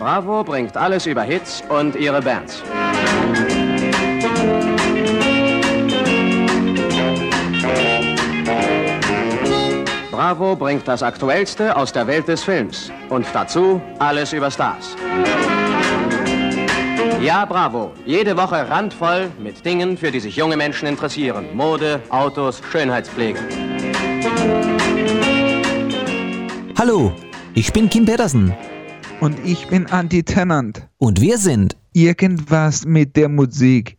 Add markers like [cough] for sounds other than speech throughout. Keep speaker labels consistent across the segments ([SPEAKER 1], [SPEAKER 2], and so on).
[SPEAKER 1] Bravo bringt alles über Hits und ihre Bands. Bravo bringt das Aktuellste aus der Welt des Films und dazu alles über Stars. Ja, Bravo. Jede Woche randvoll mit Dingen, für die sich junge Menschen interessieren. Mode, Autos, Schönheitspflege.
[SPEAKER 2] Hallo, ich bin Kim Pedersen
[SPEAKER 3] Und ich bin Andy Tennant.
[SPEAKER 2] und wir sind
[SPEAKER 3] Irgendwas mit der Musik.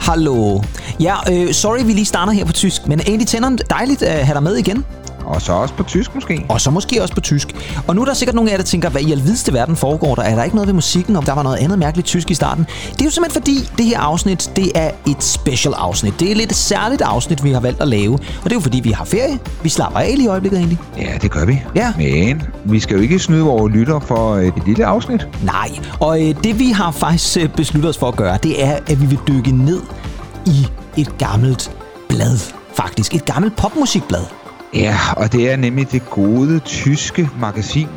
[SPEAKER 2] Hallo. Ja, øh, sorry, vi lige starter her på tysk, men Andy Tennant, dejligt at have dig med igen.
[SPEAKER 3] Og så også på tysk måske.
[SPEAKER 2] Og så måske også på tysk. Og nu er der sikkert nogle af jer, der tænker, hvad i alvideste verden foregår der? Er der ikke noget ved musikken, om der var noget andet mærkeligt tysk i starten? Det er jo simpelthen fordi, det her afsnit, det er et special afsnit. Det er lidt et særligt afsnit, vi har valgt at lave. Og det er jo fordi, vi har ferie. Vi slapper af lige i øjeblikket egentlig.
[SPEAKER 3] Ja, det gør vi.
[SPEAKER 2] Ja.
[SPEAKER 3] Men vi skal jo ikke snyde vores lytter for et lille afsnit.
[SPEAKER 2] Nej, og øh, det vi har faktisk øh, besluttet os for at gøre, det er, at vi vil dykke ned i et gammelt blad. Faktisk, et gammelt popmusikblad.
[SPEAKER 3] Ja, og det er nemlig det gode tyske magasin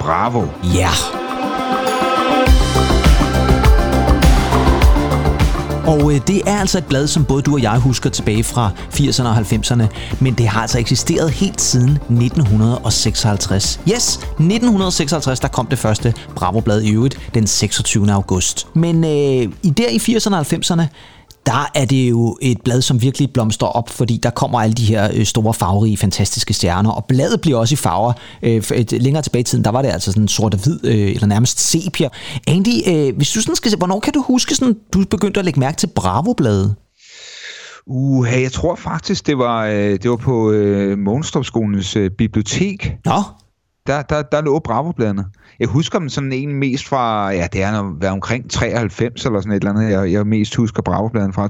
[SPEAKER 3] Bravo.
[SPEAKER 2] Ja. Og øh, det er altså et blad, som både du og jeg husker tilbage fra 80'erne og 90'erne, men det har altså eksisteret helt siden 1956. Yes, 1956, der kom det første Bravo-blad i øvrigt den 26. august. Men øh, i der i 80'erne og 90'erne, der er det jo et blad, som virkelig blomstrer op, fordi der kommer alle de her øh, store farverige, fantastiske stjerner, og bladet bliver også i farver. Øh, et, længere tilbage i tiden, der var det altså sådan sort og hvid, øh, eller nærmest sepia. Andy, hvis du sådan skal se, hvornår kan du huske, sådan, du begyndte at lægge mærke til Bravo-bladet?
[SPEAKER 3] Uh, hey, jeg tror faktisk, det var, det var på øh, Månstrup-skolens øh, bibliotek.
[SPEAKER 2] Nå,
[SPEAKER 3] Der, der, der lå Bravo-bladene. Jeg husker dem sådan en mest fra, ja, det er været omkring 93 eller sådan et eller andet, jeg, jeg mest husker Bravo-bladene fra.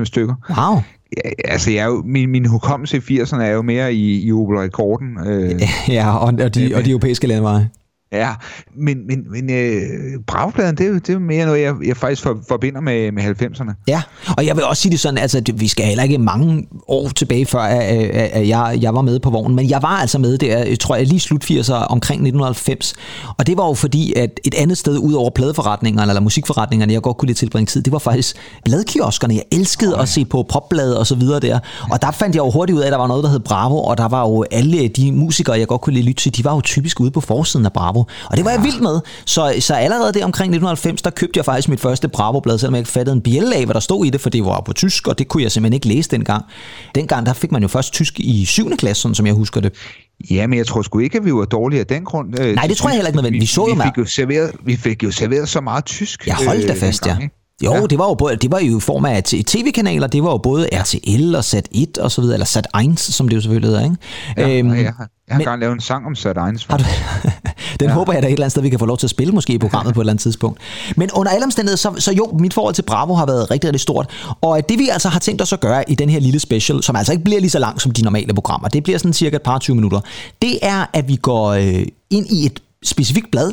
[SPEAKER 3] 92-93 stykker.
[SPEAKER 2] wow.
[SPEAKER 3] Ja, altså, jeg er jo, min, min hukommelse i 80'erne er jo mere i, i Opel Rekorden. Øh, [laughs]
[SPEAKER 2] Ja, og, og, de, og de europæiske landeveje.
[SPEAKER 3] Ja, men, men, men øh, Bragpladen, det, er jo- det er jo mere noget, jeg, jeg faktisk for, forbinder med, med 90'erne.
[SPEAKER 2] Ja, og jeg vil også sige det sådan, altså det- vi skal heller ikke mange år tilbage, før at, at, at jeg, jeg var med på vognen, men jeg var altså med der, tror jeg lige slut 80'er omkring 1990, og det var jo fordi, at et andet sted ud over pladeforretningerne eller musikforretningerne, jeg godt kunne lide tilbringe tid, det var faktisk bladkioskerne. Jeg elskede at se på popblade og så videre der, og der fandt jeg jo hurtigt ud af, at der var noget, der hed Bravo, og der var jo alle de musikere, jeg godt kunne lide lytte til, de var jo typisk ude på forsiden af Bravo, og det var jeg vild med. Så, så allerede der omkring 1990, der købte jeg faktisk mit første Bravo-blad, selvom jeg ikke fattede en bjælle af, hvad der stod i det, for det var på tysk, og det kunne jeg simpelthen ikke læse dengang. Dengang, der fik man jo først tysk i 7. klasse, sådan som jeg husker det.
[SPEAKER 3] Ja, men jeg tror sgu ikke, at vi var dårlige af den grund. Øh,
[SPEAKER 2] Nej, det tror jeg heller ikke nødvendigt. Vi så jo
[SPEAKER 3] vi, fik jo serveret, vi fik jo serveret så meget tysk.
[SPEAKER 2] Jeg holdt da
[SPEAKER 3] øh,
[SPEAKER 2] fast, ja.
[SPEAKER 3] dengang, ikke?
[SPEAKER 2] Jo,
[SPEAKER 3] Ja.
[SPEAKER 2] det var jo både, det var jo i form af tv-kanaler, det var jo både RTL og Sat1 og så videre, eller Sat1, som det jo selvfølgelig hedder, ikke?
[SPEAKER 3] Ja,
[SPEAKER 2] Øhm,
[SPEAKER 3] og jeg, har-
[SPEAKER 2] men-
[SPEAKER 3] engang lavet en sang om Sat 1.
[SPEAKER 2] Har du? Den ja. håber jeg da et eller andet sted, vi kan få lov til at spille måske i programmet [laughs] på et eller andet tidspunkt. Men under alle omstændigheder, så, så jo, mit forhold til Bravo har været rigtig, rigtig stort. Og det vi altså har tænkt os at gøre i den her lille special, som altså ikke bliver lige så lang som de normale programmer, det bliver sådan cirka et par 20 minutter, det er, at vi går øh, ind i et specifikt blad,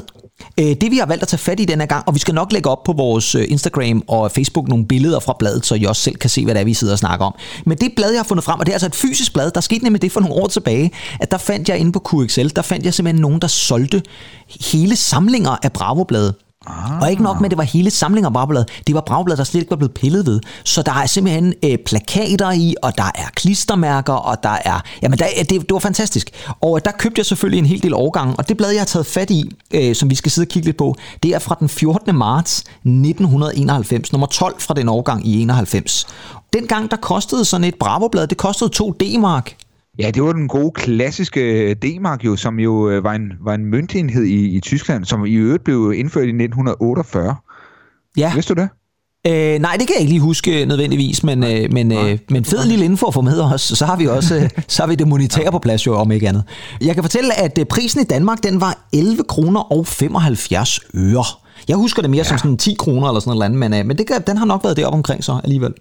[SPEAKER 2] Øh, det vi har valgt at tage fat i denne gang, og vi skal nok lægge op på vores øh, Instagram og Facebook nogle billeder fra bladet, så I også selv kan se, hvad det er, vi sidder og snakker om. Men det blad, jeg har fundet frem, og det er altså et fysisk blad, der skete nemlig det for nogle år tilbage, at der fandt jeg inde på QXL, der fandt jeg simpelthen nogen, der solgte hele samlinger af Bravo-blade. Ah. Og ikke nok med, at det var hele samlinger af Bravo-blade, det var bragblad, der slet ikke var blevet pillet ved. Så der er simpelthen øh, plakater i, og der er klistermærker, og der er... Jamen, der, det, det var fantastisk. Og øh, der købte jeg selvfølgelig en hel del årgange, og det blad, jeg har taget fat i, øh, som vi skal sidde og kigge lidt på, det er fra den 14. marts 1991, nummer 12 fra den årgang i 91. Dengang, der kostede sådan et bravoblad, det kostede 2 D-mark.
[SPEAKER 3] Ja, det var den gode klassiske D-mark jo, som jo øh, var en, var en møntenhed i, i Tyskland, som i øvrigt blev indført i 1948.
[SPEAKER 2] Ja.
[SPEAKER 3] Vidste du det?
[SPEAKER 2] Øh, nej, det kan jeg ikke lige huske nødvendigvis, men, øh, men, øh, men fed lille info at få med os. Så har vi også øh, [laughs] så har vi det monetære på plads jo, om ikke andet. Jeg kan fortælle, at øh, prisen i Danmark, den var 11 kroner og 75 øre. Jeg husker det mere ja. som sådan 10 kroner eller sådan noget andet, men, øh, men det kan, den har nok været deroppe omkring så alligevel.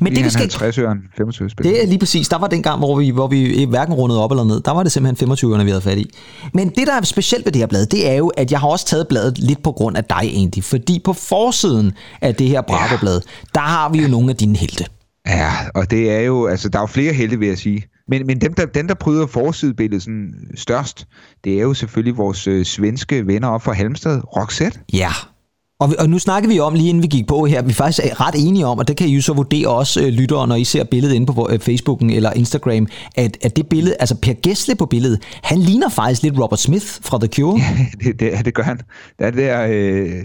[SPEAKER 3] Men det, vi skal... 50 øren, 25 spil.
[SPEAKER 2] Det er lige præcis. Der var den gang, hvor vi, hvor vi hverken rundede op eller ned. Der var det simpelthen 25 ørerne, vi havde fat i. Men det, der er specielt ved det her blad, det er jo, at jeg har også taget bladet lidt på grund af dig egentlig. Fordi på forsiden af det her Bravo-blad, der har vi jo nogle af dine helte.
[SPEAKER 3] Ja, og det er jo, altså der er jo flere helte, vil jeg sige. Men, men dem, der, den, der bryder forsidebilledet sådan størst, det er jo selvfølgelig vores øh, svenske venner op fra Halmstad, Roxette.
[SPEAKER 2] Ja, og, og nu snakker vi om, lige inden vi gik på her, vi er faktisk ret enige om, og det kan I jo så vurdere også øh, lyttere, når I ser billedet inde på øh, Facebooken eller Instagram, at, at det billede, altså Per Gessle på billedet, han ligner faktisk lidt Robert Smith fra The Cure.
[SPEAKER 3] Ja, [laughs] det, det, det gør han. Der er der, øh,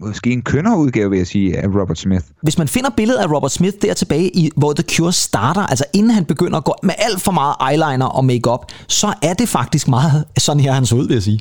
[SPEAKER 3] måske en kønner udgave, vil jeg sige, af Robert Smith.
[SPEAKER 2] Hvis man finder billedet af Robert Smith der tilbage, i, hvor The Cure starter, altså inden han begynder at gå med alt for meget eyeliner og makeup, så er det faktisk meget sådan her, han så ud, vil jeg sige.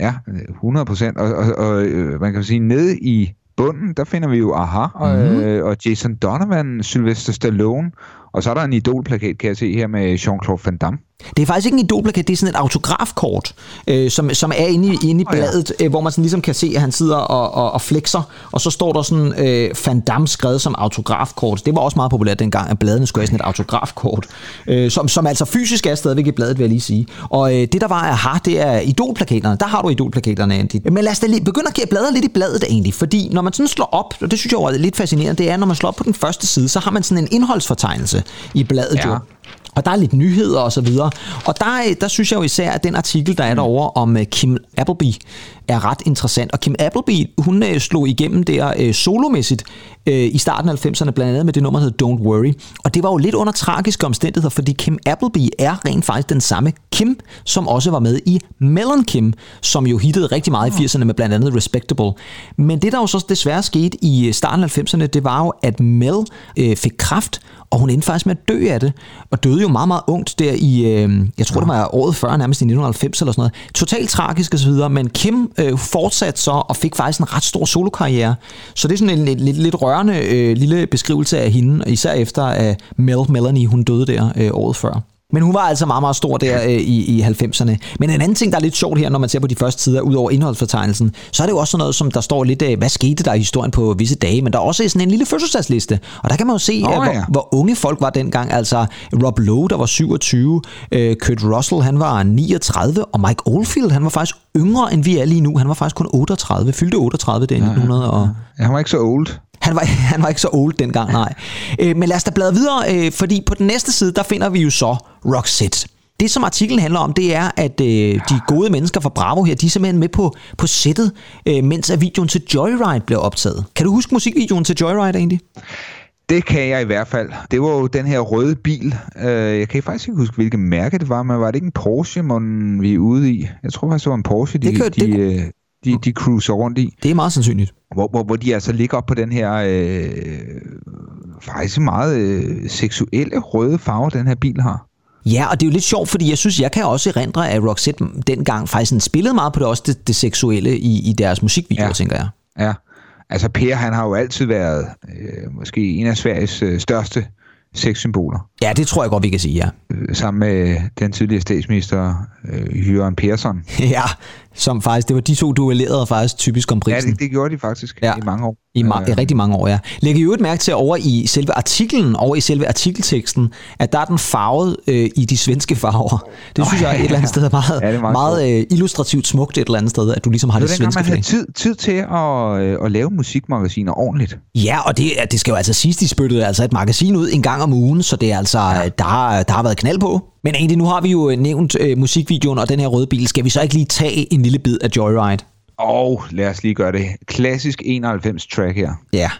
[SPEAKER 3] Ja, 100 procent. Og, og, og øh, man kan sige, nede i bunden, der finder vi jo Aha og, mm-hmm. øh, og Jason Donovan, Sylvester Stallone, og så er der en idolplakat, kan jeg se her, med Jean-Claude Van Damme.
[SPEAKER 2] Det er faktisk ikke en idolplakat, det er sådan et autografkort, øh, som, som er inde i, inde i bladet, øh, hvor man sådan ligesom kan se, at han sidder og, og, og flexer, og så står der sådan øh, Van Damme skrevet som autografkort. Det var også meget populært dengang, at bladene skulle have sådan et autografkort, øh, som, som altså fysisk er stadigvæk i bladet, vil jeg lige sige. Og øh, det, der var aha, det er idolplakaterne. Der har du idolplakaterne, Andy. Men lad os da lige begynde at bladre lidt i bladet egentlig, fordi når man sådan slår op, og det synes jeg er lidt fascinerende, det er, når man slår op på den første side, så har man sådan en indholdsfortegnelse i bladet ja. jo. Og der er lidt nyheder og så videre. Og der, der synes jeg jo især, at den artikel, der er derovre om uh, Kim Appleby, er ret interessant. Og Kim Appleby, hun uh, slog igennem der solomæssigt uh, i starten af 90'erne, blandt andet med det nummer, der hedder Don't Worry. Og det var jo lidt under tragiske omstændigheder, fordi Kim Appleby er rent faktisk den samme Kim, som også var med i Melon Kim, som jo hittede rigtig meget i 80'erne med blandt andet Respectable. Men det, der jo så desværre skete i starten af 90'erne, det var jo, at Mel uh, fik kraft, og hun endte faktisk med at dø af det, og døde jo meget, meget ungt der i, øh, jeg tror ja. det var året før, nærmest i 1990 eller sådan noget. Totalt tragisk og så videre, men Kim øh, fortsatte så og fik faktisk en ret stor solokarriere. Så det er sådan en lidt, lidt, lidt rørende øh, lille beskrivelse af hende, især efter at Mel Melanie, hun døde der øh, året før. Men hun var altså meget, meget stor der øh, i, i 90'erne. Men en anden ting, der er lidt sjovt her, når man ser på de første sider, ud over indholdsfortegnelsen, så er det jo også sådan noget, som der står lidt af, hvad skete der i historien på visse dage, men der er også sådan en lille fødselsdagsliste. Og der kan man jo se, oh, ja. hvor, hvor unge folk var dengang. Altså Rob Lowe, der var 27, øh, Kurt Russell, han var 39, og Mike Oldfield, han var faktisk yngre, end vi er lige nu. Han var faktisk kun 38, fyldte 38 der i ja, 1900. Og...
[SPEAKER 3] Ja, han var ikke så old.
[SPEAKER 2] Han var, [laughs] han var ikke så old dengang, nej. Øh, men lad os da bladre videre, øh, fordi på den næste side, der finder vi jo så Roxette. Det, som artiklen handler om, det er, at øh, de gode mennesker fra Bravo her, de er simpelthen med på, på sættet, øh, mens at videoen til Joyride blev optaget. Kan du huske musikvideoen til Joyride egentlig?
[SPEAKER 3] Det kan jeg i hvert fald. Det var jo den her røde bil. Øh, jeg kan faktisk ikke huske, hvilket mærke det var, men var det ikke en Porsche, man vi er ude i? Jeg tror faktisk, det var en Porsche, de, det kan, de, det... De, de cruiser rundt i.
[SPEAKER 2] Det er meget sandsynligt.
[SPEAKER 3] Hvor, hvor, hvor de altså ligger op på den her øh, faktisk meget øh, seksuelle røde farve, den her bil har.
[SPEAKER 2] Ja, og det er jo lidt sjovt, fordi jeg synes, jeg kan også erindre, at Roxette dengang faktisk spillede meget på det, også det, det seksuelle i, i deres musikvideoer, ja. tænker jeg.
[SPEAKER 3] Ja, altså Per, han har jo altid været øh, måske en af Sveriges øh, største sexsymboler.
[SPEAKER 2] Ja, det tror jeg godt, vi kan sige, ja.
[SPEAKER 3] Øh, sammen med den tidligere statsminister, øh, Jørgen Persson. [laughs]
[SPEAKER 2] ja, som faktisk, det var de to duellerede faktisk typisk om prisen.
[SPEAKER 3] Ja, det, det gjorde de faktisk ja. i mange år.
[SPEAKER 2] I, ma- i rigtig mange år, ja. Læg jo et mærke til over i selve artiklen, over i selve artikelteksten, at der er den farvet øh, i de svenske farver. Det synes jeg er et eller andet sted er meget, ja, er meget, meget øh, illustrativt smukt et eller andet sted, at du ligesom har det, det svenske
[SPEAKER 3] man havde tid, tid til at, øh, at lave musikmagasiner ordentligt.
[SPEAKER 2] Ja, og det, det skal jo altså sidst, de spyttede altså et magasin ud en gang om ugen, så det er altså, ja. der, der har været knald på. Men egentlig, nu har vi jo nævnt øh, musikvideoen og den her røde bil. Skal vi så ikke lige tage en lille bid af Joyride?
[SPEAKER 3] Og lad os lige gøre det. Klassisk 91 track her.
[SPEAKER 2] Ja.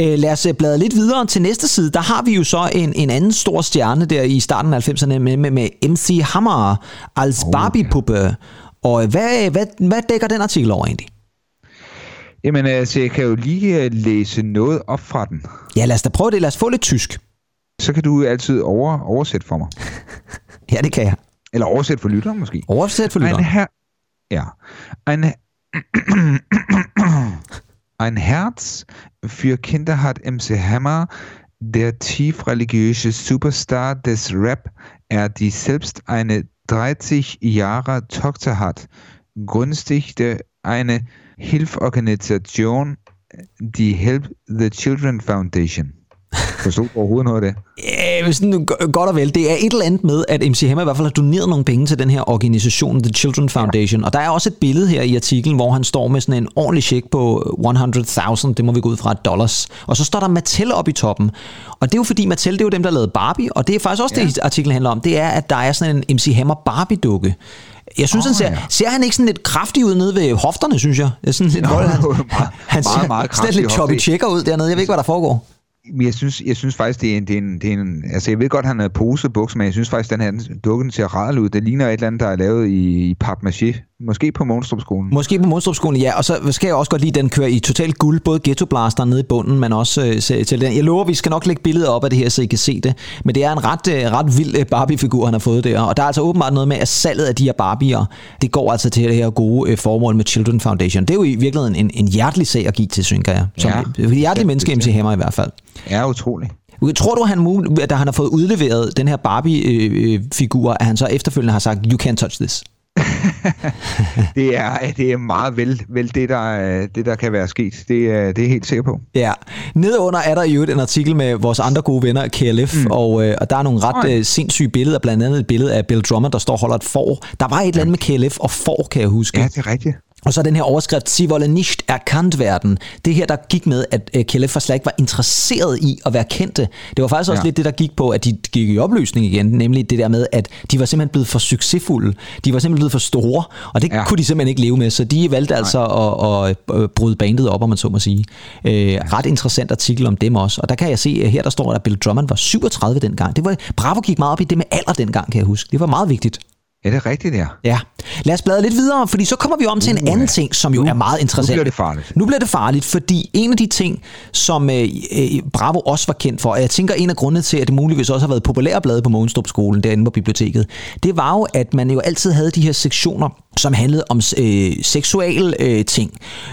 [SPEAKER 2] Øh, lad os øh, bladre lidt videre til næste side. Der har vi jo så en, en anden stor stjerne der i starten af 90'erne med, med, med MC Hammer als oh, Barbie-puppe. Og hvad, hvad, hvad dækker den artikel over egentlig?
[SPEAKER 3] Jamen, altså, jeg kan jo lige øh, læse noget op fra den.
[SPEAKER 2] Ja, lad os da prøve det. Lad os få lidt tysk.
[SPEAKER 3] Så kan du altid over, oversætte for mig. [laughs]
[SPEAKER 2] ja, det kan jeg.
[SPEAKER 3] Eller oversætte for lytteren måske.
[SPEAKER 2] Oversæt for lytteren.
[SPEAKER 3] Ein her ja. Ein, [clears throat] ein Herz für Kinder hat MC Hammer, der tief religiöse Superstar des Rap, er die selbst eine 30 Jahre Tochter hat, gründete eine Hilfsorganisation, die Help the Children Foundation. Forstod du overhovedet noget af det?
[SPEAKER 2] Ja, sådan godt og vel. Det er et eller andet med, at MC Hammer i hvert fald har doneret nogle penge til den her organisation, The Children Foundation. Ja. Og der er også et billede her i artiklen, hvor han står med sådan en ordentlig check på 100.000, det må vi gå ud fra, dollars. Og så står der Mattel op i toppen. Og det er jo fordi, Mattel det er jo dem, der lavede Barbie, og det er faktisk også ja. det, artiklen handler om. Det er, at der er sådan en MC Hammer Barbie-dukke. Jeg synes, oh, han ser, ja. ser han ikke sådan lidt kraftig ud nede ved hofterne, synes jeg. Sådan lidt,
[SPEAKER 3] Nå,
[SPEAKER 2] han, [laughs]
[SPEAKER 3] meget,
[SPEAKER 2] han ser
[SPEAKER 3] meget, meget
[SPEAKER 2] sådan lidt choppy checker ud dernede. Jeg ved ikke, hvad der foregår.
[SPEAKER 3] Jeg synes, jeg synes faktisk, det er en, det er en, det er en altså jeg ved godt, han har pose bukser, men jeg synes faktisk, den her dukken ser rar ud. Det ligner et eller andet, der er lavet i, i papmaché. Måske på Monstrupskolen.
[SPEAKER 2] Måske på Monstrupskolen, ja. Og så skal jeg også godt lide, at den kører i totalt guld. Både Ghetto Blaster nede i bunden, men også øh, til den. Jeg lover, vi skal nok lægge billeder op af det her, så I kan se det. Men det er en ret, øh, ret vild øh, Barbie-figur, han har fået der. Og der er altså åbenbart noget med, at salget af de her Barbier, det går altså til det her gode øh, formål med Children Foundation. Det er jo i virkeligheden en, en hjertelig sag at give til, synes jeg. Som ja, hjertelig menneske MC Hammer i hvert fald.
[SPEAKER 3] Ja, utroligt.
[SPEAKER 2] Tror du, han, at da han har fået udleveret den her Barbie-figur, at han så efterfølgende har sagt, you can't touch this? [laughs]
[SPEAKER 3] det, er, det er meget vel, vel det, der, det, der kan være sket. Det er, det er helt sikker på.
[SPEAKER 2] Ja. Nedunder er der jo en artikel med vores andre gode venner, KLF, mm. og, øh, og der er nogle ret øh, sindssyge billeder, blandt andet et billede af Bill Drummond, der står og holder et får. Der var et eller andet med KLF og får, kan jeg huske.
[SPEAKER 3] Ja, det er rigtigt.
[SPEAKER 2] Og så den her overskrift, Sie wollen nicht erkannt werden. Det her, der gik med, at øh, KLF slet ikke var interesseret i at være kendte. Det var faktisk også ja. lidt det, der gik på, at de gik i opløsning igen, nemlig det der med, at de var simpelthen blevet for succesfulde. De var simpelthen blevet for store, og det ja. kunne de simpelthen ikke leve med, så de valgte Nej. altså at, at, at bryde bandet op, om man så må sige. Øh, ja. Ret interessant artikel om dem også. Og der kan jeg se, at her der står, at Bill Drummond var 37 dengang. Det var, Bravo gik meget op i det med alder dengang, kan jeg huske. Det var meget vigtigt.
[SPEAKER 3] Ja, det er rigtigt, ja.
[SPEAKER 2] Ja. Lad os bladre lidt videre, fordi så kommer vi om til en anden ting, som jo nu, er meget interessant.
[SPEAKER 3] Nu bliver det farligt.
[SPEAKER 2] Nu bliver det farligt, fordi en af de ting, som øh, øh, Bravo også var kendt for, og jeg tænker en af grundene til, at det muligvis også har været populære blade på Mogenstrup skolen derinde på biblioteket, det var jo, at man jo altid havde de her sektioner, som handlede om øh, seksuelle øh, ting.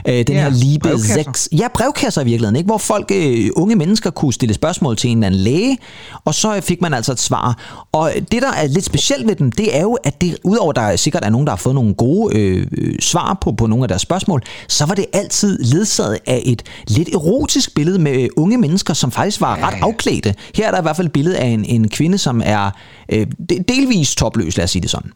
[SPEAKER 2] Øh, den ja, her liebe sex. Ja, brevkasser i virkeligheden, ikke? hvor folk, øh, unge mennesker, kunne stille spørgsmål til en eller anden læge, og så fik man altså et svar. Og det, der er lidt specielt ved dem, det er jo, at det, udover der sikkert er nogen, der har fået nogle gode øh, svar på, på nogle af deres spørgsmål, så var det altid ledsaget af et lidt erotisk billede med unge mennesker, som faktisk var ret afklædte. Her er der i hvert fald et billede af en, en kvinde, som er øh, delvis topløs, lad os sige det sådan.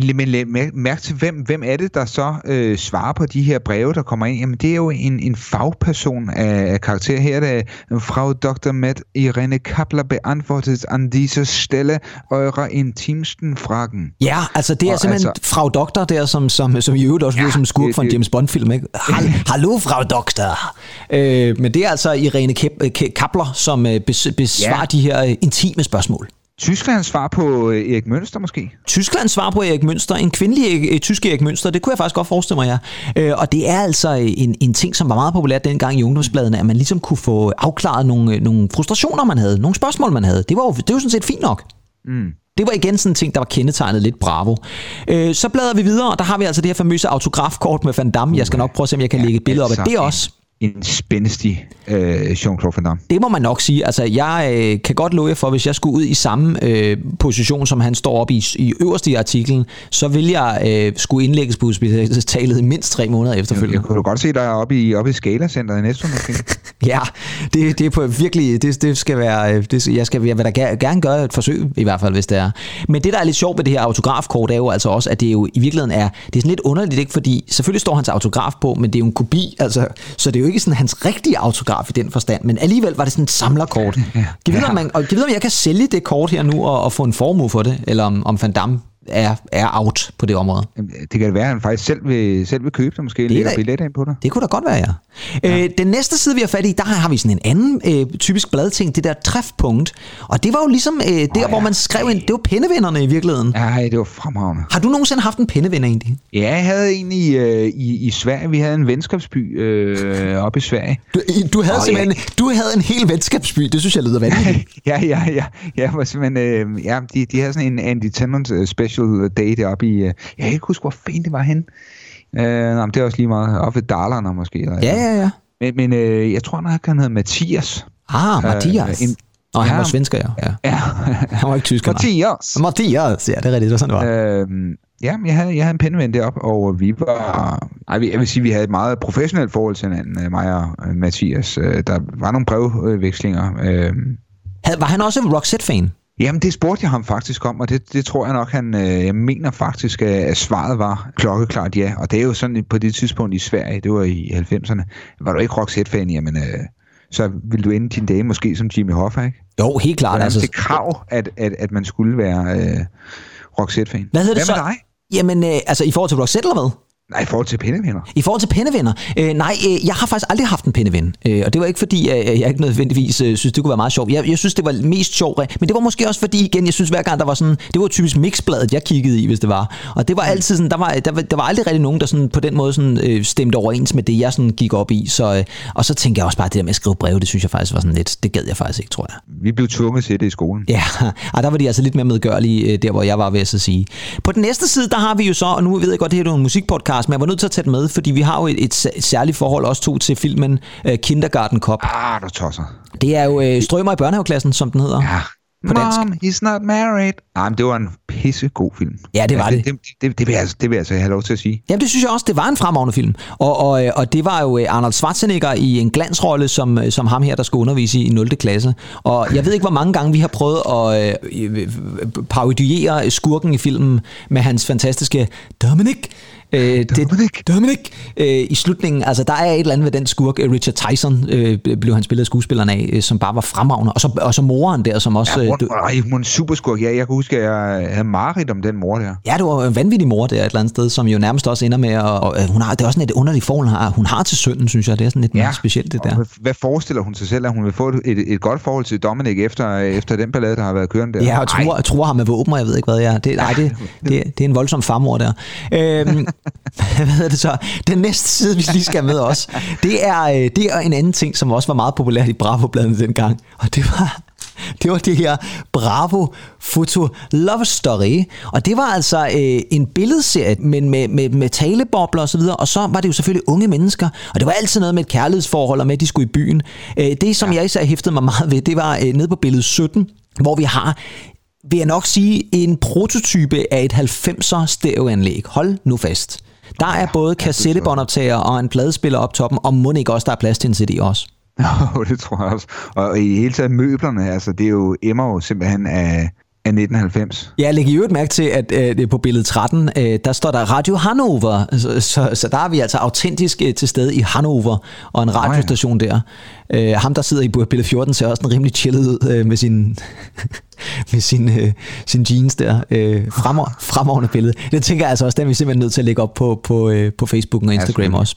[SPEAKER 3] Men, men mærk til, hvem, hvem er det, der så øh, svarer på de her breve, der kommer ind? Jamen, det er jo en, en fagperson af, af karakter. Her er det Frau Dr. Med Irene Kapler beantwortet an dieser Stelle eure intimsten Fragen.
[SPEAKER 2] Ja, altså det er og simpelthen altså, Frau Doktor der, som, som, som i øvrigt også ja, som skurk for en James Bond-film. Ikke? Hallo, Frau Doktor! Øh, men det er altså Irene Kapler, som øh, besvarer ja. de her øh, intime spørgsmål.
[SPEAKER 3] Tysklands svar på øh, Erik Mønster måske?
[SPEAKER 2] Tysklands svar på Erik Mønster, en kvindelig øh, tysk Erik Mønster, det kunne jeg faktisk godt forestille mig, ja. Øh, og det er altså en, en ting, som var meget populært dengang i ungdomsbladene, at man ligesom kunne få afklaret nogle, nogle frustrationer, man havde, nogle spørgsmål, man havde. Det var jo, det var sådan set fint nok. Mm. Det var igen sådan en ting, der var kendetegnet lidt bravo. Øh, så bladrer vi videre, og der har vi altså det her famøse autografkort med Van Damme. Jeg skal nok prøve at se, om jeg kan ja, lægge et billede op af det også
[SPEAKER 3] en spændstig øh, Jean-Claude Van Damme.
[SPEAKER 2] Det må man nok sige. Altså, jeg øh, kan godt love jer for, hvis jeg skulle ud i samme øh, position, som han står op i, i øverste i artiklen, så vil jeg øh, skulle indlægges på hospitalet mindst tre måneder efterfølgende.
[SPEAKER 3] Jeg, kunne godt se dig oppe i, oppe i Scala-centeret i næste måske. [laughs]
[SPEAKER 2] ja, det, det er på virkelig, det, det skal være, øh, det, jeg, skal, jeg vil da gerne gøre et forsøg, i hvert fald, hvis det er. Men det, der er lidt sjovt ved det her autografkort, er jo altså også, at det jo i virkeligheden er, det er sådan lidt underligt, ikke? fordi selvfølgelig står hans autograf på, men det er jo en kopi, altså, så det er jo ikke sådan hans rigtige autograf i den forstand, men alligevel var det sådan et samlerkort. Ja, ja. Giv videre, om, man, og giv videre, om jeg kan sælge det kort her nu og, og få en formue for det, eller om, om Van Damme er, er out på det område.
[SPEAKER 3] Det kan det være, at han faktisk selv vil, selv vil købe det, måske det lægger billet ind på det.
[SPEAKER 2] Det kunne da godt være, ja. ja. Øh, den næste side, vi har fat i, der har vi sådan en anden øh, typisk bladting, det der træfpunkt. Og det var jo ligesom øh, der, oh, ja. hvor man skrev ind, det var pindevinderne i virkeligheden.
[SPEAKER 3] Ja, det var fremragende.
[SPEAKER 2] Har du nogensinde haft en pindevinder egentlig?
[SPEAKER 3] Ja, jeg havde en i, øh, i, i Sverige. Vi havde en venskabsby øh, oppe i Sverige.
[SPEAKER 2] Du, du, havde oh, simpelthen, ja. du havde en hel venskabsby, det synes jeg lyder vanvittigt. [laughs]
[SPEAKER 3] ja, ja, ja. ja, var simpelthen, øh, ja de, de havde sådan en Andy Tennant uh, special day deroppe i... Øh, jeg kan ikke huske, hvor fint det var hen. Øh, nej, det er også lige meget. Oppe ved Dalarna måske. Eller,
[SPEAKER 2] ja, ja, ja.
[SPEAKER 3] Men, men øh, jeg tror nok, han hedder Mathias.
[SPEAKER 2] Ah, Mathias. Øh, en, og han ja, var svensker, ja. ja. ja. [laughs] han var ikke tysker.
[SPEAKER 3] Mathias.
[SPEAKER 2] Mathias, ja, det er rigtigt, det var sådan, det
[SPEAKER 3] var. Øh, ja, jeg havde, jeg havde en pindeven deroppe, og vi var... Ej, jeg vil sige, vi havde et meget professionelt forhold til hinanden, øh, mig og øh, Mathias. Der var nogle brevvekslinger.
[SPEAKER 2] Var han også Roxette-fan?
[SPEAKER 3] Jamen, det spurgte jeg ham faktisk om, og det, det tror jeg nok, han øh, jeg mener faktisk, at svaret var klokkeklart ja. Og det er jo sådan på det tidspunkt i Sverige, det var i 90'erne, var du ikke Roxette-fan, jamen, øh, så vil du ende din dage måske som Jimmy Hoffa, ikke?
[SPEAKER 2] Jo, helt klart.
[SPEAKER 3] Det er altså, krav, at, at, at man skulle være øh, Roxette-fan.
[SPEAKER 2] Hvad hedder det Hvad så? dig? Jamen, øh, altså i forhold til Roxette eller hvad?
[SPEAKER 3] Nej, i forhold til pindevenner.
[SPEAKER 2] I forhold til pindevenner? Øh, nej, øh, jeg har faktisk aldrig haft en pindeven. Øh, og det var ikke fordi, øh, jeg ikke nødvendigvis øh, synes, det kunne være meget sjovt. Jeg, jeg synes, det var mest sjovt. Men det var måske også fordi, igen, jeg synes hver gang, der var sådan... Det var typisk mixbladet, jeg kiggede i, hvis det var. Og det var altid sådan... Der var, der var, der var aldrig rigtig nogen, der sådan, på den måde sådan, øh, stemte overens med det, jeg sådan gik op i. Så, øh, og så tænkte jeg også bare, det der med at skrive breve, det synes jeg faktisk var sådan lidt... Det gad jeg faktisk ikke, tror jeg.
[SPEAKER 3] Vi blev tvunget til det i skolen.
[SPEAKER 2] Ja, [laughs] og der var de altså lidt mere medgørlige, øh, der hvor jeg var ved at sige. På den næste side, der har vi jo så... Og nu ved jeg godt, det her er en musikpodcast, men jeg var nødt til at tage den med, fordi vi har jo et, et, et særligt forhold også to til filmen uh, Kindergarten Cop.
[SPEAKER 3] Ah, du tosser.
[SPEAKER 2] Det er jo uh, Strømmer i børnehaveklassen, som den hedder.
[SPEAKER 3] Ja, på dansk. Mom, he's not married. Ah, men det var en pissegod film.
[SPEAKER 2] Ja, det var
[SPEAKER 3] altså,
[SPEAKER 2] det.
[SPEAKER 3] Det, det, det, vil jeg, det vil jeg altså have lov til at sige.
[SPEAKER 2] Jamen, det synes jeg også, det var en fremragende film. Og, og, og det var jo øh, Arnold Schwarzenegger i en glansrolle, som, øh, som ham her, der skulle undervise i 0. klasse. Og jeg ved ikke, hvor mange gange vi har prøvet at øh, parodiere skurken i filmen med hans fantastiske Dominic,
[SPEAKER 3] Øh, Dominic.
[SPEAKER 2] Det, Dominic. Øh, I slutningen, altså der er et eller andet ved den skurk, øh, Richard Tyson øh, blev han spillet af skuespilleren af, øh, som bare var fremragende. Og så, og så moren der, som også...
[SPEAKER 3] Ja, hun, øh, hun er en superskurk. Ja, jeg kan huske, at jeg havde mareridt om den mor der.
[SPEAKER 2] Ja, det var en vanvittig mor der et eller andet sted, som jo nærmest også ender med at... Og, hun har, det er også sådan et underligt forhold, hun har, hun har til sønnen, synes jeg. Det er sådan lidt ja. specielt, det der.
[SPEAKER 3] Hvad forestiller hun sig selv, at hun vil få et, et, et godt forhold til Dominic efter, efter den ballade, der har været kørende der?
[SPEAKER 2] Ja, og tror, tror ham med våben, og jeg ved ikke hvad jeg er. Det, nej, det, det, det er en voldsom farmor der. Øhm, [laughs] [laughs] hvad hedder det så? Den næste side, vi lige skal med os, det er, øh, det er en anden ting, som også var meget populært i Bravo-bladene dengang. Og det var, det var det her Bravo Foto Love Story. Og det var altså øh, en billedserie, men med, med, med talebobler og så videre. Og så var det jo selvfølgelig unge mennesker. Og det var altid noget med et kærlighedsforhold, og med at de skulle i byen. Øh, det, som ja. jeg især hæftede mig meget ved, det var øh, nede på billede 17, hvor vi har vil jeg nok sige, en prototype af et 90'er stereoanlæg. Hold nu fast. Der er både kassettebåndoptager og en pladespiller op toppen, og må ikke også, der er plads til en CD også. [laughs]
[SPEAKER 3] Jo, det tror jeg også. Og i hele taget møblerne, altså det er jo emmer jo simpelthen af, af 1990.
[SPEAKER 2] Ja, læg i øvrigt mærke til, at øh, på billede 13, øh, der står der Radio Hannover, så, så, så der er vi altså autentisk øh, til stede i Hannover, og en radiostation oh, ja. der. Øh, ham, der sidder i billede 14, ser også en rimelig chillet ud øh, med sin, [laughs] med sin, øh, sin jeans der. Øh, fremår, fremragende billede. Det tænker jeg altså også, den er vi simpelthen nødt til at lægge op på, på, øh, på Facebook og Instagram ja, også.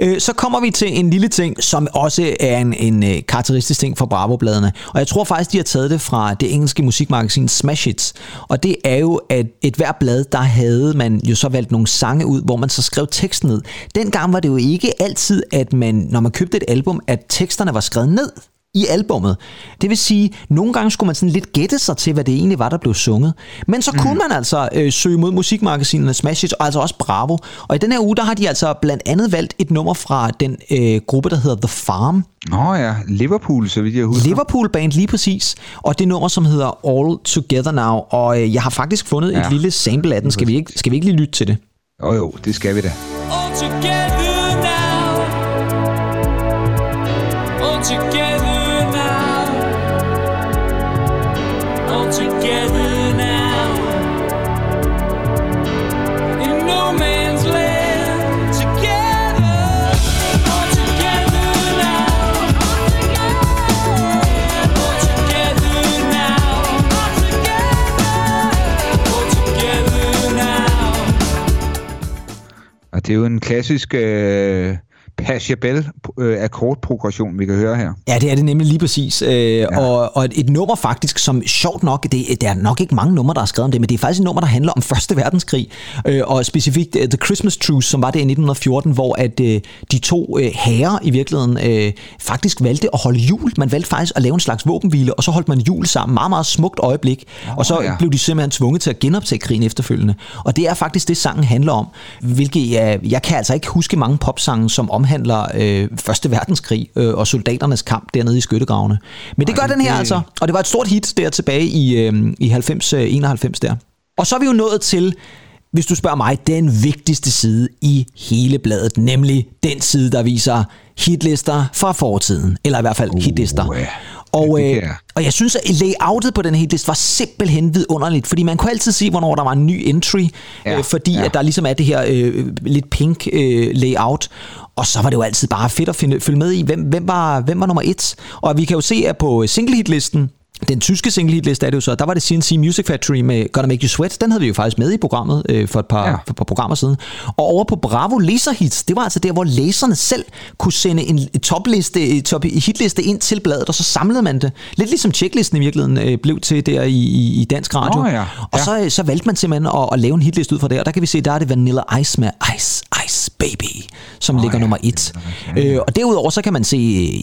[SPEAKER 2] Øh, så kommer vi til en lille ting, som også er en, en øh, karakteristisk ting for Bravo-bladene. Og jeg tror faktisk, de har taget det fra det engelske musikmagasin Smash Hits. Og det er jo, at et hver blad, der havde man jo så valgt nogle sange ud, hvor man så skrev teksten ned. Dengang var det jo ikke altid, at man, når man købte et album, at teksterne var skrevet ned i albummet. Det vil sige, nogle gange skulle man sådan lidt gætte sig til, hvad det egentlig var, der blev sunget. Men så kunne mm. man altså øh, søge mod musikmagasinerne Smash Hits, og altså også Bravo. Og i den her uge, der har de altså blandt andet valgt et nummer fra den øh, gruppe, der hedder The Farm.
[SPEAKER 3] Nå ja, Liverpool, så vidt jeg husker.
[SPEAKER 2] Liverpool Band, lige præcis. Og det nummer, som hedder All Together Now. Og øh, jeg har faktisk fundet ja. et lille sample af den. Skal vi, ikke, skal vi ikke lige lytte til det?
[SPEAKER 3] Jo jo, det skal vi da. All together now. All together det er jo en klassisk øh, Pachelbel øh, vi kan høre her.
[SPEAKER 2] Ja, det er det nemlig lige præcis. Øh, ja. og, og et nummer faktisk, som sjovt nok, det, det er nok ikke mange numre, der er skrevet om det, men det er faktisk et nummer, der handler om [laughs] Første Verdenskrig, øh, og specifikt The Christmas Truce, som var det i 1914, hvor at de to herrer i virkeligheden faktisk valgte at holde jul. Man valgte faktisk at lave en slags våbenhvile, og så holdt man jul sammen. Meget, meget smukt øjeblik. Oh, og så ja. blev de simpelthen tvunget til at genoptage krigen efterfølgende. Og det er faktisk det, sangen handler om, hvilket jeg, jeg kan altså ikke huske mange popsange, som omhandler omhandler øh, Første Verdenskrig øh, og soldaternes kamp dernede i skyttegravene. Men det gør den her altså, og det var et stort hit der tilbage i, øh, i 90, øh, 91 der. Og så er vi jo nået til hvis du spørger mig, den vigtigste side i hele bladet, nemlig den side, der viser hitlister fra fortiden, eller i hvert fald uh, hitlister. Yeah. Og, øh, og jeg synes, at layoutet på den her liste var simpelthen vidunderligt, fordi man kunne altid se, hvornår der var en ny entry, ja, øh, fordi ja. at der ligesom er det her øh, lidt pink øh, layout, og så var det jo altid bare fedt at finde, følge med i, hvem, hvem, var, hvem var nummer et. Og vi kan jo se, at på single hit listen, den tyske single hit liste er det jo så, der var det CNC Music Factory med Gonna Make You Sweat, den havde vi jo faktisk med i programmet øh, for, et par, ja. for et par programmer siden. Og over på Bravo Laser Hits, det var altså der, hvor læserne selv kunne sende en topliste, top hitliste ind til bladet, og så samlede man det. Lidt ligesom checklisten i virkeligheden øh, blev til der i, i, dansk radio. Oh, ja. Og ja. så, så valgte man simpelthen at, at lave en hitliste ud fra det, og der kan vi se, der er det Vanilla Ice med Ice, Ice Baby, som oh, ligger ja. nummer et. Okay. Øh, og derudover så kan man se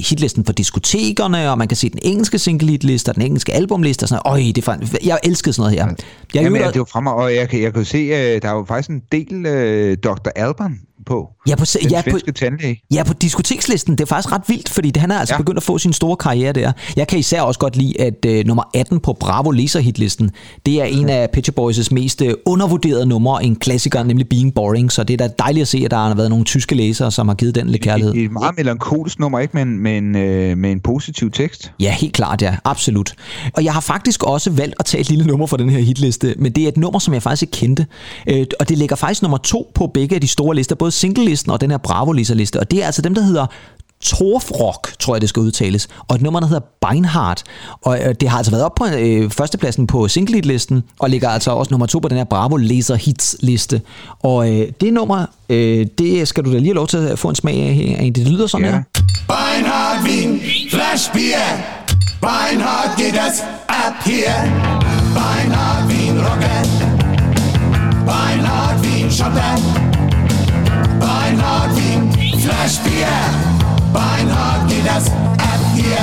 [SPEAKER 2] hitlisten for diskotekerne, og man kan se den engelske single hitliste, og den engelske albumliste og sådan noget. Øj, det er fan... Jeg elskede sådan noget her.
[SPEAKER 3] Jeg Jamen, det var fremme, og jeg, jeg kan se, uh, der er jo faktisk en del uh, Dr. Alban på.
[SPEAKER 2] Ja, på,
[SPEAKER 3] den
[SPEAKER 2] ja,
[SPEAKER 3] på, tandlæge.
[SPEAKER 2] Ja, på diskotekslisten. Det er faktisk ret vildt, fordi han er altså ja. begyndt at få sin store karriere der. Jeg kan især også godt lide, at uh, nummer 18 på Bravo Laser Hitlisten, det er en af Pitcher Boys' mest uh, undervurderede numre, en klassiker, nemlig Being Boring. Så det er da dejligt at se, at der har været nogle tyske læsere, som har givet den lidt kærlighed.
[SPEAKER 3] Det er et meget melankolisk nummer, ikke? Men, men uh, med en positiv tekst.
[SPEAKER 2] Ja, helt klart, ja. Absolut. Og jeg har faktisk også valgt at tage et lille nummer fra den her hitliste, men det er et nummer, som jeg faktisk ikke kendte. Uh, og det ligger faktisk nummer to på begge af de store lister, både single-listen og den her Bravo-liste. Og det er altså dem, der hedder Torfrock, tror jeg det skal udtales, og et nummer, der hedder Beinhardt. Og øh, det har altså været op på øh, førstepladsen på single listen og ligger altså også nummer to på den her Bravo Laser Hits liste. Og øh, det nummer, øh, det skal du da lige have lov til at få en smag af. Det lyder sådan ja. her. Beinhardt Wien, Flash Beer. Beinhardt geht das ab hier. Beinhardt Wien Rocket. Beinhardt Wien Schotter. Beinhardt Wien Flash Beer. Beinhard geht das ab hier.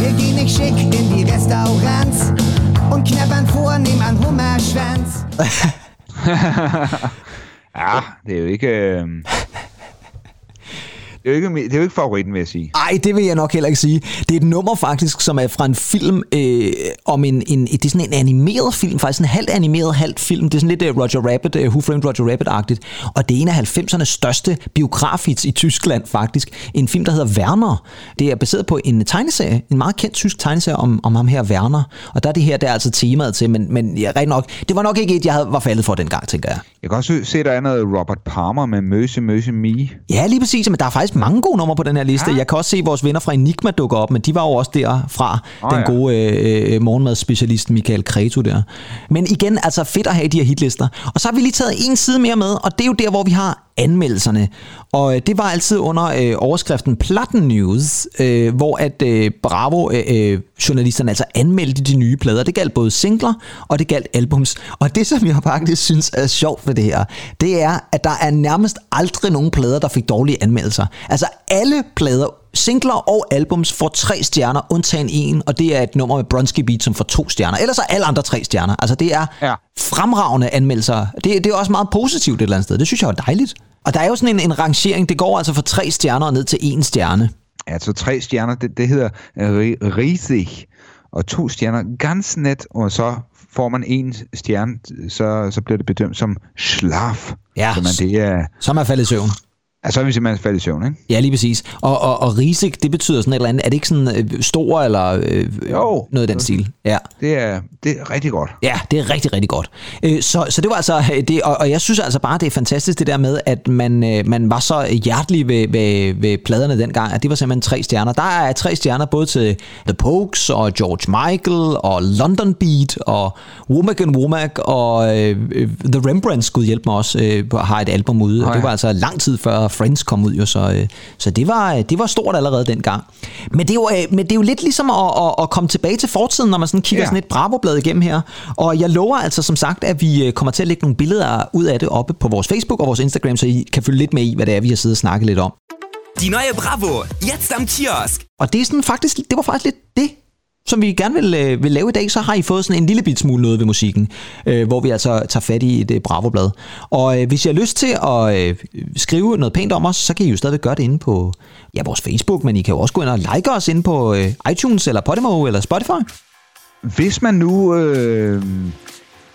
[SPEAKER 2] Wir gehen nicht schick in die Restaurants und knabbern vornehm an Hummerschwanz. [laughs]
[SPEAKER 3] ja, det er jo ikke... Det er, jo ikke, det er jo ikke favoritten, vil jeg sige.
[SPEAKER 2] Nej, det vil jeg nok heller ikke sige. Det er et nummer faktisk, som er fra en film øh, om en, en, det er sådan en animeret film, faktisk en halvt animeret, halvt film. Det er sådan lidt uh, Roger Rabbit, uh, Who Framed Roger Rabbit-agtigt. Og det er en af 90'ernes største biografhits i Tyskland faktisk. En film, der hedder Werner. Det er baseret på en tegneserie, en meget kendt tysk tegneserie om, om ham her Werner. Og der er det her, der er altså temaet til, men, men ja, rent nok, det var nok ikke et, jeg havde, var faldet for dengang, tænker jeg.
[SPEAKER 3] Jeg kan også se, der er noget Robert Palmer med Møse, Møse, Me.
[SPEAKER 2] Ja, lige præcis, men der er faktisk faktisk mange gode numre på den her liste. Ja. Jeg kan også se, at vores venner fra Enigma dukker op, men de var jo også derfra, oh, den ja. gode øh, øh, morgenmadsspecialist Michael Kreto der. Men igen, altså fedt at have de her hitlister. Og så har vi lige taget en side mere med, og det er jo der, hvor vi har anmeldelserne. Og øh, det var altid under øh, overskriften Platten News, øh, hvor at øh, Bravo-journalisterne øh, øh altså anmeldte de nye plader. Det galt både singler, og det galt albums. Og det, som jeg faktisk synes er sjovt ved det her, det er, at der er nærmest aldrig nogen plader, der fik dårlige anmeldelser. Altså alle plader Singler og albums får tre stjerner, undtagen en, og det er et nummer med Bronski Beat, som får to stjerner. Ellers er alle andre tre stjerner. Altså det er ja. fremragende anmeldelser. Det, det er også meget positivt et eller andet sted. Det synes jeg er dejligt. Og der er jo sådan en, en rangering, det går altså fra tre stjerner ned til en stjerne.
[SPEAKER 3] Altså tre stjerner, det, det hedder riesig, og to stjerner ganz net, og så får man en stjerne, så, så bliver det bedømt som schlaf.
[SPEAKER 2] Ja, så man, det er, så er faldet i søvn.
[SPEAKER 3] Ja, så er vi simpelthen faldet i søvn, ikke?
[SPEAKER 2] Ja, lige præcis. Og, og, og risik, det betyder sådan et eller andet. Er det ikke sådan øh, stor eller øh, jo, noget af den stil? Ja.
[SPEAKER 3] Det er, det er rigtig godt.
[SPEAKER 2] Ja, det er rigtig, rigtig godt. Øh, så, så det var altså det, og, og jeg synes altså bare, det er fantastisk det der med, at man, øh, man var så hjertelig ved, ved, ved pladerne dengang, at det var simpelthen tre stjerner. Der er tre stjerner både til The Pokes og George Michael og London Beat og Womack and Womack og uh, The Rembrandt skulle hjælpe mig også uh, har et album ude. Og det var altså lang tid før Friends kom ud jo, så, uh, så det, var, det var stort allerede dengang. Men det er jo, uh, men det er jo lidt ligesom at, at, at komme tilbage til fortiden, når man sådan kigger ja. sådan et Bravo-blad igennem her. Og jeg lover altså som sagt, at vi kommer til at lægge nogle billeder ud af det oppe på vores Facebook og vores Instagram, så I kan følge lidt med i, hvad det er, vi har siddet og snakket lidt om.
[SPEAKER 4] Die neue Bravo, jetzt am Kiosk.
[SPEAKER 2] Og det, er sådan faktisk, det var faktisk lidt det, som vi gerne vil, øh, vil lave i dag, så har I fået sådan en lille bit smule noget ved musikken, øh, hvor vi altså tager fat i et øh, Bravo-blad. Og øh, hvis I har lyst til at øh, skrive noget pænt om os, så kan I jo stadigvæk gøre det inde på ja, vores Facebook, men I kan jo også gå ind og like os inde på øh, iTunes, eller Podimo, eller Spotify.
[SPEAKER 3] Hvis man nu øh,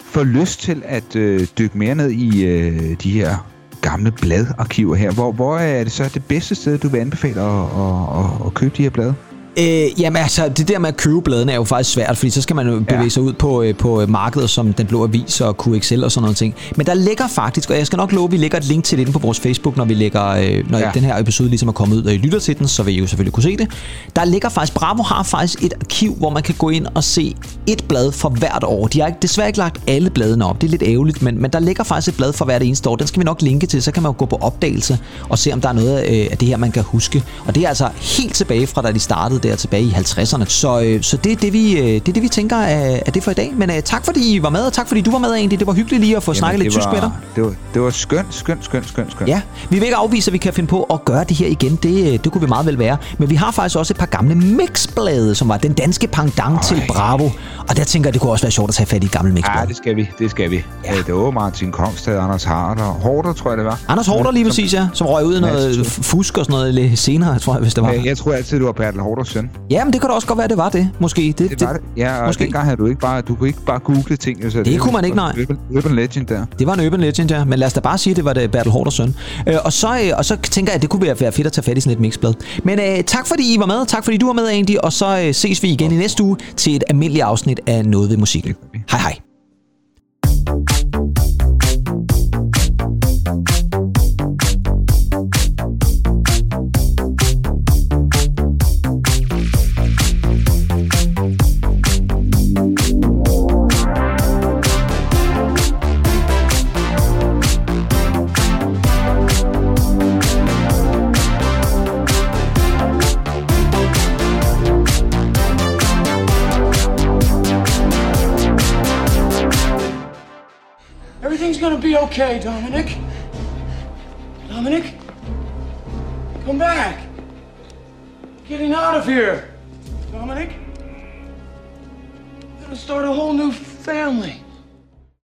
[SPEAKER 3] får lyst til at øh, dykke mere ned i øh, de her gamle bladarkiver her, hvor, hvor er det så det bedste sted, du vil anbefale at, at, at, at købe de her blade?
[SPEAKER 2] Øh, jamen altså, det der med at købe bladene er jo faktisk svært, fordi så skal man jo bevæge ja. sig ud på, øh, på markedet som Den Blå Avis og QXL og sådan noget ting. Men der ligger faktisk, og jeg skal nok love, at vi lægger et link til det inde på vores Facebook, når vi lægger, øh, når ja. den her episode ligesom er kommet ud, og I lytter til den, så vil I jo selvfølgelig kunne se det. Der ligger faktisk, Bravo har faktisk et arkiv, hvor man kan gå ind og se et blad for hvert år. De har ikke, desværre ikke lagt alle bladene op, det er lidt ærgerligt, men, men der ligger faktisk et blad for hvert eneste år. Den skal vi nok linke til, så kan man jo gå på opdagelse og se, om der er noget øh, af det her, man kan huske. Og det er altså helt tilbage fra, da de startede der tilbage i 50'erne. Så, øh, så det, er det, vi, øh, det er det, vi tænker er, er det for i dag. Men uh, tak fordi I var med, og tak fordi du var med, egentlig. Det var hyggeligt lige at få Jamen, snakket lidt
[SPEAKER 3] var,
[SPEAKER 2] tysk med dig.
[SPEAKER 3] Det var, det var skønt, skønt, skønt, skønt, skønt.
[SPEAKER 2] Ja, vi vil ikke afvise, at vi kan finde på at gøre det her igen. Det, det kunne vi meget vel være. Men vi har faktisk også et par gamle mixblade, som var den danske pendant Øj. til Bravo. Og der tænker jeg, det kunne også være sjovt at tage fat i et gammelt mixblad.
[SPEAKER 3] Ja, det skal vi. Det skal vi. Ja. Det var Martin Kongstad, Anders Harder, Hårder, tror jeg det var.
[SPEAKER 2] Anders Hårder lige præcis, ja. Som røg ud i noget fusk og sådan noget lidt senere, tror jeg, hvis det var.
[SPEAKER 3] Jeg tror altid, du var Bertel Hårders søn.
[SPEAKER 2] Jamen, det kan da også godt være, det var det, måske.
[SPEAKER 3] Det, det var det. Ja, og måske. dengang havde du ikke bare, du kunne ikke bare google ting.
[SPEAKER 2] Så det, det kunne man ikke, nej.
[SPEAKER 3] Urban, urban Legend der.
[SPEAKER 2] Det var en Urban Legend, ja. Men lad os da bare sige, det var det Bertel Hårders søn. Øh, og, så, øh, og så tænker jeg, at det kunne være fedt at tage fat i sådan et mixblad. Men øh, tak fordi I var med. Tak fordi du var med, Andy. Og så øh, ses vi igen i næste uge til et almindeligt afsnit af Noget ved musikken. Hej hej.
[SPEAKER 5] Okay, Dominic. Dominic? Come back. Getting out of here.